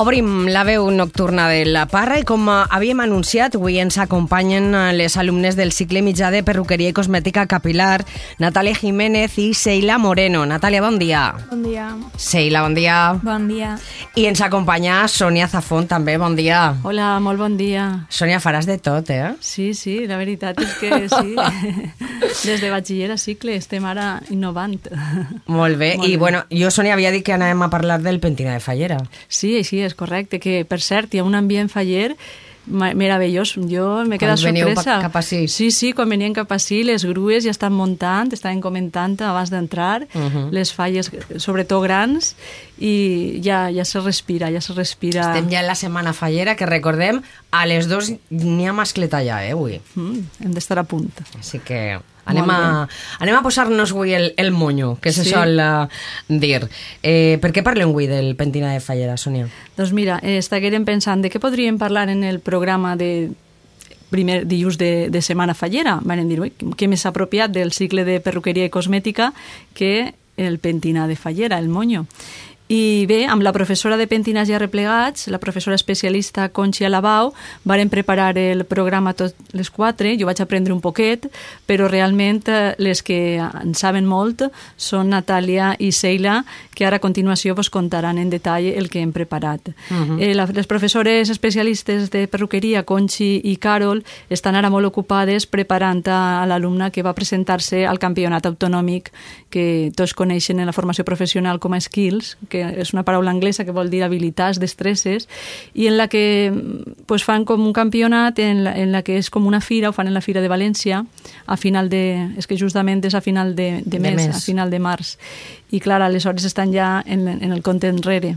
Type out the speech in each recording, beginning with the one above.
Obrim la veu nocturna de la Parra i com eh, havíem anunciat, avui ens acompanyen eh, les alumnes del cicle mitjà de perruqueria i cosmètica capilar, Natàlia Jiménez i Seila Moreno. Natàlia, bon dia. Bon dia. Seila, bon dia. Bon dia. I ens acompanya Sònia Zafón, també, bon dia. Hola, molt bon dia. Sònia, faràs de tot, eh? Sí, sí, la veritat és que sí. Des de batxiller a cicle estem ara innovant. Molt bé. Molt I, bé. bueno, jo, Sònia, havia dit que anàvem a parlar del pentina de fallera. Sí, així és correcte, que per cert hi ha un ambient faller meravellós. Jo m'he quedat sorpresa. cap ací. Sí, sí, quan venien cap ací, les grues ja estan muntant, estaven comentant abans d'entrar, Mhm. les falles, sobretot grans, i ja, ja se respira, ja se respira. Estem ja en la setmana fallera, que recordem, a les dos n'hi ha mascleta ja, eh, avui. Mm, hem d'estar a punt. Així que anem a, anem a posar-nos avui el, el monyo, que se Sí. sol uh, dir. Eh, per què parlem avui del pentina de fallera, Sònia? Doncs mira, eh, estiguérem pensant de què podríem parlar en el programa de primer dilluns de, de Setmana Fallera. Van dir, ui, què més apropiat del cicle de perruqueria i cosmètica que el pentina de fallera, el monyo. I bé, amb la professora de pentinats ja replegats, la professora especialista Conxia Labau, varen preparar el programa tots les quatre, jo vaig aprendre un poquet, però realment eh, les que en saben molt són Natàlia i Seila, que ara a continuació vos contaran en detall el que hem preparat. Uh -huh. eh, la, les professores especialistes de perruqueria, Conxi i Carol, estan ara molt ocupades preparant a, a l'alumna que va presentar-se al campionat autonòmic que tots coneixen en la formació professional com a skills, que és una paraula anglesa que vol dir habilitats, destreses, i en la que pues, fan com un campionat en la, en la que és com una fira, ho fan en la Fira de València, a final de... és que justament és a final de, de, De mes, mes. a final de març. I clar, aleshores estan ja en, en el compte enrere.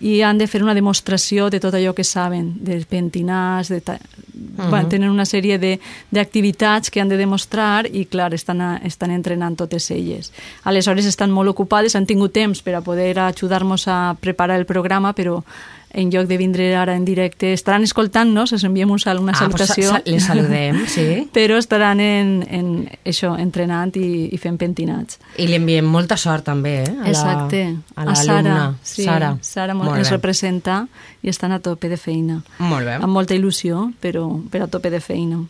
I han de fer una demostració de tot allò que saben, de pentinars, de ta... uh -huh. bueno, tenen una sèrie de- d'activitats que han de demostrar i, clar, estan, a, estan entrenant totes elles. Aleshores estan molt ocupades, han tingut temps per a poder ajudar-nos a preparar el programa, però en lloc de vindre ara en directe, estaran escoltant-nos, els enviem un sal, una Ah, pues salutació. sa- sa- les saludem, sí. Però estaran en, en això, entrenant i, i fent pentinats. I li enviem molta sort també, eh? A la, Exacte. A l'alumna, Sara. Sí, Sara. Sara Molt ens bé. representa i estan a tope de feina. Molt bé. Amb molta il·lusió, però, però a tope de feina.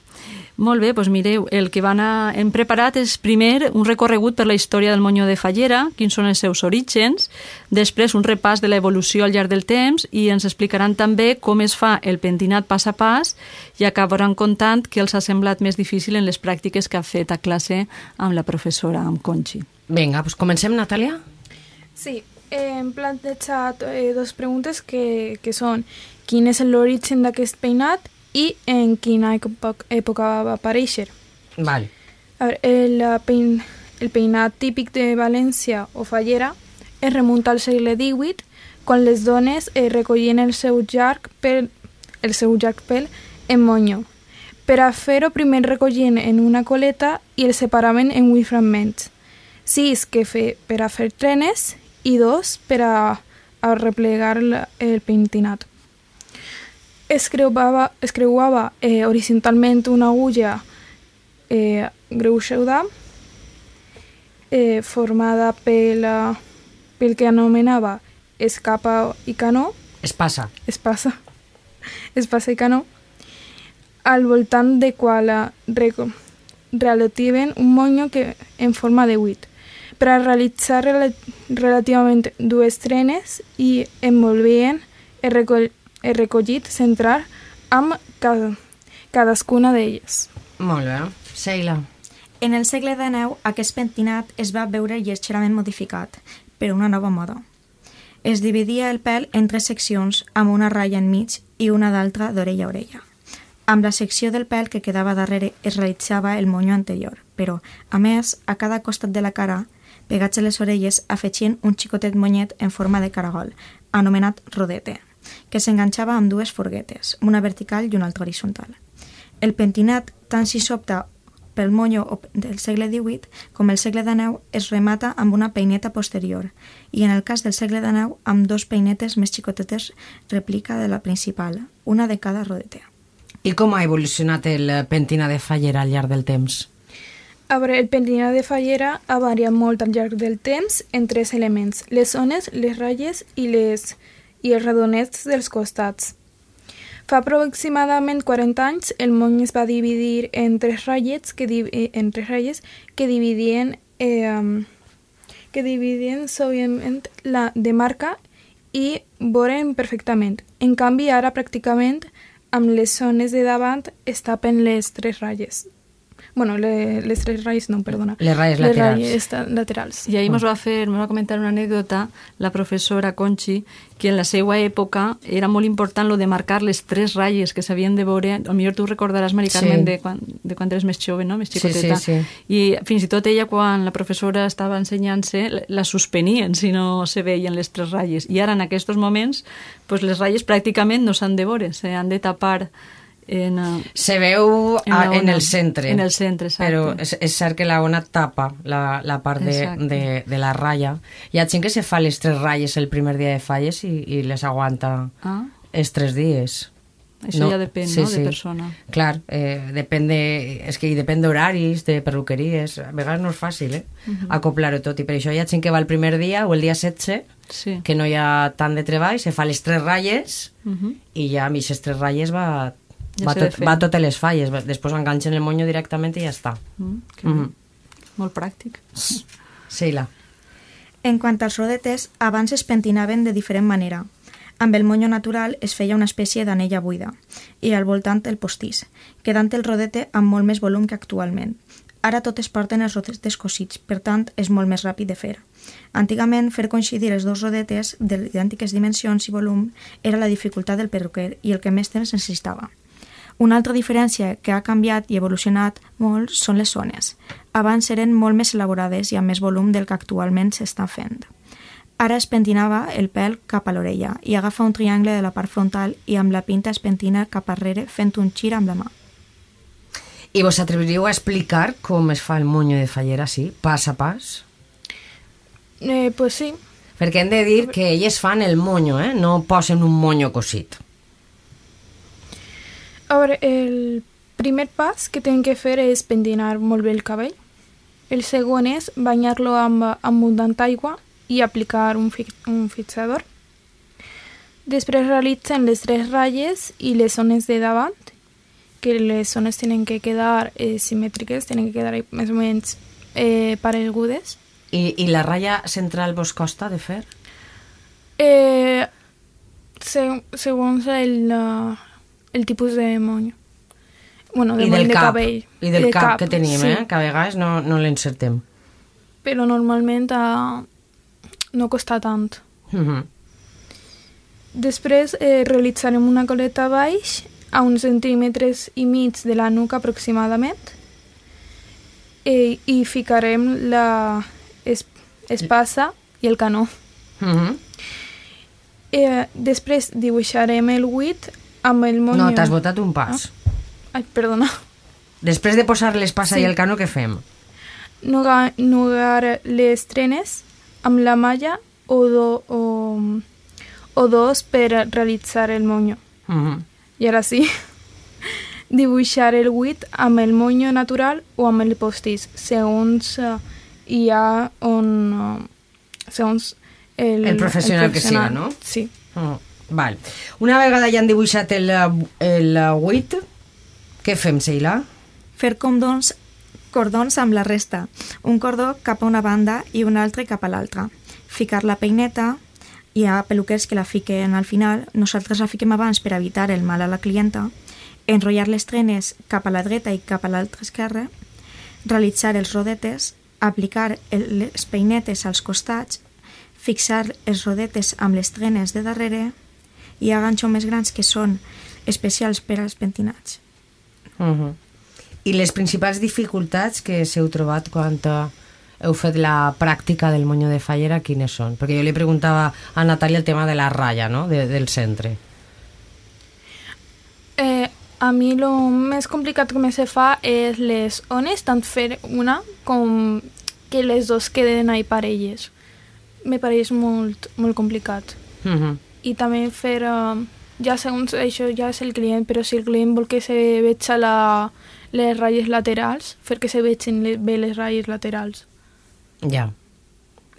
Molt bé, doncs mireu, el que van a, hem preparat és primer un recorregut per la història del monyo de Fallera, quins són els seus orígens, després un repàs de l'evolució al llarg del temps i ens explicaran també com es fa el pentinat pas a pas i acabaran contant què els ha semblat més difícil en les pràctiques que ha fet a classe amb la professora, amb Conchi. Vinga, doncs comencem, Natàlia? Sí, eh, hem plantejat eh, dues preguntes que, que són quin és l'origen d'aquest peinat i en quina època, va aparèixer. Val. A veure, el, pein, el peinat típic de València o Fallera es remunta al segle XVIII quan les dones eh, recollien el seu llarg, pel, el seu llarg pèl en monyo. Per a fer-ho primer recollien en una coleta i el separaven en vuit fragments. Sis que fe, per a fer trenes i dos per a, a replegar el pentinat. Es creuava, es creuava eh, horitzontalment una agulla eh, greuixuda eh, formada pel, eh, pel que anomenava escapa i canó, Es passa. espasa, espasa i canó, al voltant de qual eh, relativen un monyo que, en forma de huit. Per a realitzar rela relativament dues trenes i envolvien el recollit central amb cada, cadascuna d'elles. Molt bé. Seila. En el segle XIX, aquest pentinat es va veure lleugerament modificat per una nova moda. Es dividia el pèl en tres seccions amb una ratlla enmig i una d'altra d'orella a orella. Amb la secció del pèl que quedava darrere es realitzava el monyo anterior, però, a més, a cada costat de la cara, pegats a les orelles, afegien un xicotet monyet en forma de caragol, anomenat rodete, que s'enganxava amb dues forguetes, una vertical i una altra horitzontal. El pentinat, tant si s'opta pel monyo del segle XVIII com el segle XIX es remata amb una peineta posterior i en el cas del segle XIX amb dos peinetes més xicotetes replica de la principal, una de cada rodete. I com ha evolucionat el pentina de fallera al llarg del temps? A veure, el pentinat de fallera ha variat molt al llarg del temps en tres elements, les zones, les ratlles i les, i els redonets dels costats. Fa aproximadament 40 anys el món es va dividir en tres ratlles que, eh, en tres ratlles que dividien eh, que dividien sòviament la de marca i voren perfectament. En canvi, ara pràcticament amb les zones de davant es tapen les tres ratlles. Bueno, le, les tres ratlles, no, perdona. Les laterals. Les ratlles laterals. I ahir ens va fer, ens va comentar una anècdota la professora Conchi, que en la seva època era molt important lo de marcar les tres ratlles que s'havien de veure, o millor tu recordaràs, Mari Carmen, Sí. de, quan, de quan eres més jove, no? més Sí, xicoteta. sí, sí. I fins i tot ella, quan la professora estava ensenyant-se, la- la suspenien si no se veien les tres ratlles. I ara, en aquests moments, pues, les ratlles pràcticament no s'han de veure, s'han de tapar en... eh, Se veu En a, en el centre. En el centre, exacte. Però és, és cert que la ona tapa la, la part de, Exacte. de, de la ratlla. Hi ha gent que se fa les tres ratlles el primer dia de falles i, i les aguanta Ah, els tres dies. això ja depèn, no?, de persona. Clar, eh, depèn de... És que hi depèn d'horaris, de perruqueries... A vegades no és fàcil, eh? Acoplar-ho tot. I per això hi ha gent que va el primer dia o el dia 16, Sí. que no hi ha tant de treball, se fa les tres ratlles Uh i ja amb aquestes tres ratlles va, va, tot, va totes les falles. Després enganxen el monyo directament i ja està. Mm, que Mhm. bé. Molt pràctic. Sheila. En quant als rodetes, abans es pentinaven de diferent manera. Amb el monyo natural es feia una espècie d'anella buida i al voltant el postís, quedant el rodete amb molt més volum que actualment. Ara totes porten els rodetes cosits, per tant és molt més ràpid de fer. Antigament, fer coincidir els dos rodetes d'idèntiques dimensions i volum era la dificultat del perruquer i el que més temps necessitava. Una altra diferència que ha canviat i evolucionat molt són les zones. Abans eren molt més elaborades i amb més volum del que actualment s'està fent. Ara es pentinava el pèl cap a l'orella i agafa un triangle de la part frontal i amb la pinta es pentina cap arrere fent un gir amb la mà. I vos atreviríeu a explicar com es fa el monyo de fallera, sí? Pas a pas? Eh, pues sí. Perquè hem de dir que elles fan el monyo, eh? No posen un monyo cosit. A veure, el primer pas que tenen que fer és pentinar molt bé el cabell. El segon és banyar-lo amb abundant aigua i aplicar un, fi un fixador. Després realitzen les tres ratlles i les zones de davant, que les zones tenen que quedar eh, simètriques, tenen que quedar més o menys eh, paregudes. I, I la ratlla central vos costa de fer? Eh, se segons el, el tipus de monyo. Bueno, de I moll del de cap. cabell. I del cap, que tenim, sí. eh? Que a vegades no, no l'encertem. Però normalment uh, no costa tant. Mhm. Després eh, realitzarem una coleta baix a uns centímetres i mig de la nuca aproximadament eh, i ficarem la es espasa i el canó. Mhm. Eh, després dibuixarem el buit amb el monyo... No, t'has botat un pas. Ai, perdona. Després de posar l'espasa Sí. i el cano, què fem? Nugar, nugar les trenes amb la malla o, do, o, o dos per realitzar el monyo. Mhm. I ara sí, dibuixar el buit amb el monyo natural o amb el postís, segons uh, hi ha on... Uh, segons el, El professional que siga, no? Sí. Mm, val. Una vegada ja han dibuixat el, el buit, què fem, Sheila? Fer cordons, cordons amb la resta, un cordó cap a una banda i un altre cap a l'altra. Ficar la peineta, hi ha peluquers que la fiquen al final, nosaltres la fiquem abans per evitar el mal a la clienta, enrotllar les trenes cap a la dreta i cap a l'altra esquerra, realitzar els rodetes, aplicar les peinetes als costats, fixar els rodetes amb les trenes de darrere hi ha ganxos més grans que són especials per als pentinats. Mhm. I les principals dificultats que s'heu trobat quan eh, heu fet la pràctica del monyo de fallera, quines són? Perquè jo li preguntava a Natàlia el tema de la ratlla, no?, de, del centre. Eh, a mi el més complicat que me se fa és les ones, tant fer una com que les dos queden ahí parelles. Me pareix molt, molt complicat. Mhm. I també fer, uh, ja segons això ja és el client, però si el client vol que se veja la, les ratlles laterals, fer que se vegin le, bé les ratlles laterals. Ja.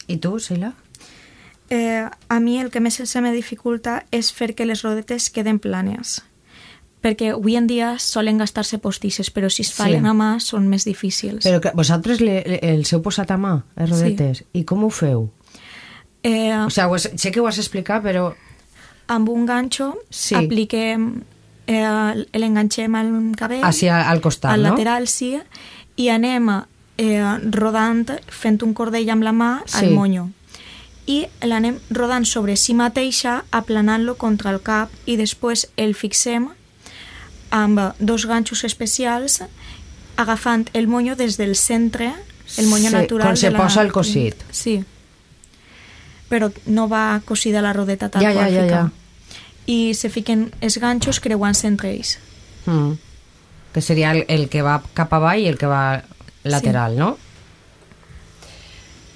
I tu, Sheila? Eh, a mi el que més se me dificulta és fer que les rodetes queden planes perquè avui en dia solen gastar-se postisses, però si es fallen Sí. a mà són més difícils. Però que vosaltres le, le, els heu posat a mà, les rodetes? I com ho feu? Eh, O sigui, has, sé que ho has explicat, però... amb un ganxo Sí. apliquem, eh, l'enganxem al cabell, Hacia al costat, al no? lateral, sí, i anem eh, rodant, fent un cordell amb la mà al Sí. monyo. I l'anem rodant sobre si mateixa, aplanant-lo contra el cap i després el fixem amb dos ganxos especials agafant el monyo des del centre, el monyo Sí, natural com se la... posa el cosit. Sí. Però no va cosida la rodeta tal Ja, ja, ja, ja. I se fiquen els ganxos creuant-se entre ells. Mm. Que seria el, el que va cap avall i el que va lateral, no?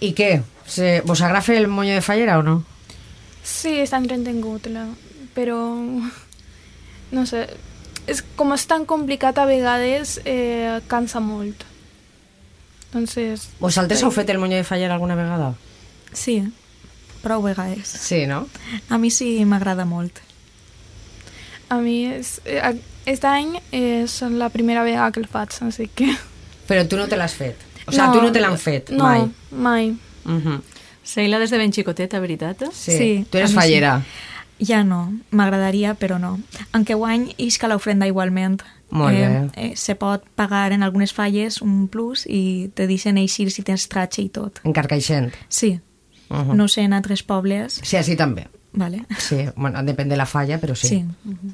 I què? Se, vos agrada fer el moño de fallera o no? Sí, està entretingut, la... però no sé, és, com és tan complicat a vegades, eh, cansa molt. Entonces... Vosaltres heu fet el moño de fallera alguna vegada? Sí, prou vegades. Sí, no? A mi sí m'agrada molt. A mi és... Eh, aquest any és la primera vegada que el faig, així que... Però tu no te l'has fet. O sigui, tu no te l'han fet, no, mai. mai. Uh -huh. Seila des de ben xicoteta, veritat? sí. Sí, Tu eres a mi sí. fallera. Ja no, m'agradaria, però no. Aunque guany isca l'ofrenda igualment. Molt bé. Eh, eh, se pot pagar en algunes falles un plus i te deixen eixir si tens tratge i tot. En Carcaixent. Sí, Uh -huh. no sé en altres pobles. Sí, així també. Vale. Sí, bueno, depèn de la falla, però sí. Sí.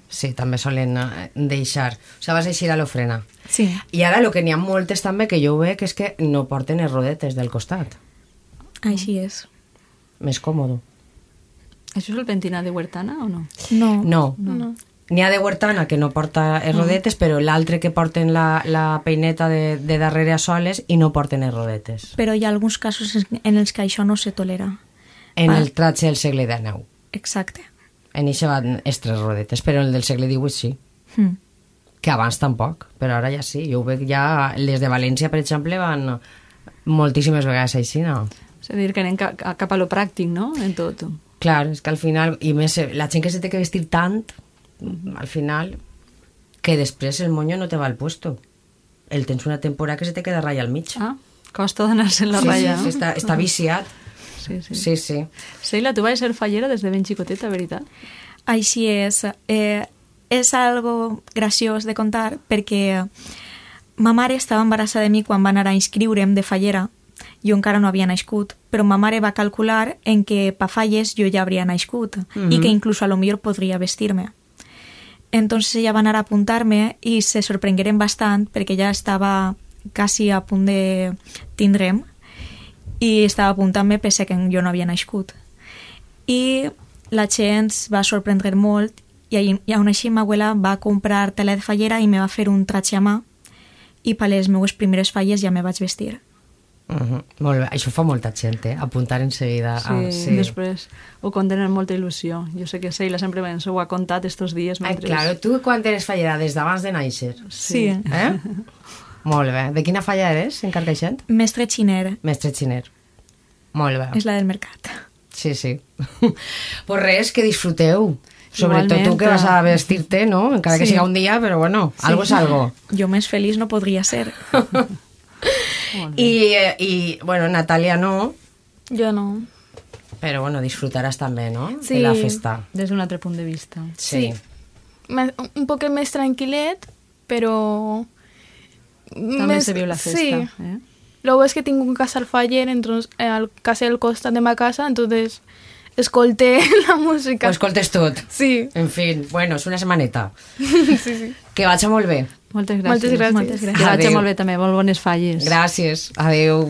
Sí, també solen eh, deixar. O sigui, vas eixir a l'ofrena. Sí. I ara el que n'hi ha moltes també que jo ho veig és que no porten els rodetes del costat. Així és. Més còmodo. Això és el pentinat de Huertana o no? No. No. No. N'hi ha de Huertana que no porta els rodetes, però l'altre que porten la, la peineta de, de darrere a soles i no porten els rodetes. Però hi ha alguns casos en- en els que això no se tolera. En Val. el tratge del segle XIX. Exacte. En això van els tres rodetes, però en el del segle XVIII sí. Mm. Que abans tampoc, però ara ja sí. Jo ho veig ja... Les de València, per exemple, van moltíssimes vegades així, no? És a dir, que anem ca ca- cap a lo pràctic, no?, en tot. Clar, és que al final, i més eh, la gent que se té que vestir tant, al final, que després el moño no te va al puesto. El tens una temporada que se te queda ratlla al mig. Ah, costa d'anar-se la sí, ratlla, sí, sí, està, està viciat. Sí, sí. Sí, sí. Seila, tu vas ser fallera des de ben xicoteta, veritat? Així és. Eh, és algo graciós de contar perquè ma mare estava embarassada de mi quan va anar a inscriure'm de fallera. Jo encara no havia nascut, però ma mare va calcular en que pa falles jo ja hauria nascut i que inclús a lo millor podria vestir-me. Entonces ella va anar a apuntar-me i se sorprengueren bastant perquè ja estava quasi a punt de tindre'm i estava apuntant-me pese que jo no havia nascut. I la gent va sorprendre molt i, ahí- i aún així ma abuela va comprar tela de fallera i me va fer un tratge a mà i per les meues primeres falles ja me vaig vestir. Uh -huh. Molt bé. Això fa molta gent, eh? Apuntar en seguida. Sí, ah, sí. després ho conten amb molta il·lusió. Jo sé que Seila sempre ens ho ha contat estos dies. Ai, Mentre... claro, tu quan eres fallera? Des d'abans de néixer? Sí. Eh? Molt bé. De quina falla eres, en Carcaixent? Mestre xiner Mestre xiner. Molt bé. és la del mercat. Sí, sí. pues res, que disfruteu. Sobretot Igualment. tu que vas a vestir-te, no? Encara que Sí. siga un dia, però bueno, Sí. algo es algo. Jo més feliç no podria ser. I, I, bueno, Natàlia no, Jo no. però bueno, disfrutaràs també, no? Sí. De la festa. Des d'un altre punt de vista. Sí. Me- Un poc més tranquil·let, però... També se viu la festa. Sí. Eh? Luego es que tengo un casa al faller, entonces, eh, al casi al costat de mi casa, entonces escolté la música. Ho escoltes tot. Sí, En fi, bueno, és una setmaneta. sí, sí. Que vaig molt bé. Moltes gràcies. Moltes gràcies. Moltes gràcies. Que vagi Adéu. molt bé també. Molt bones falles. Gràcies. Adeu.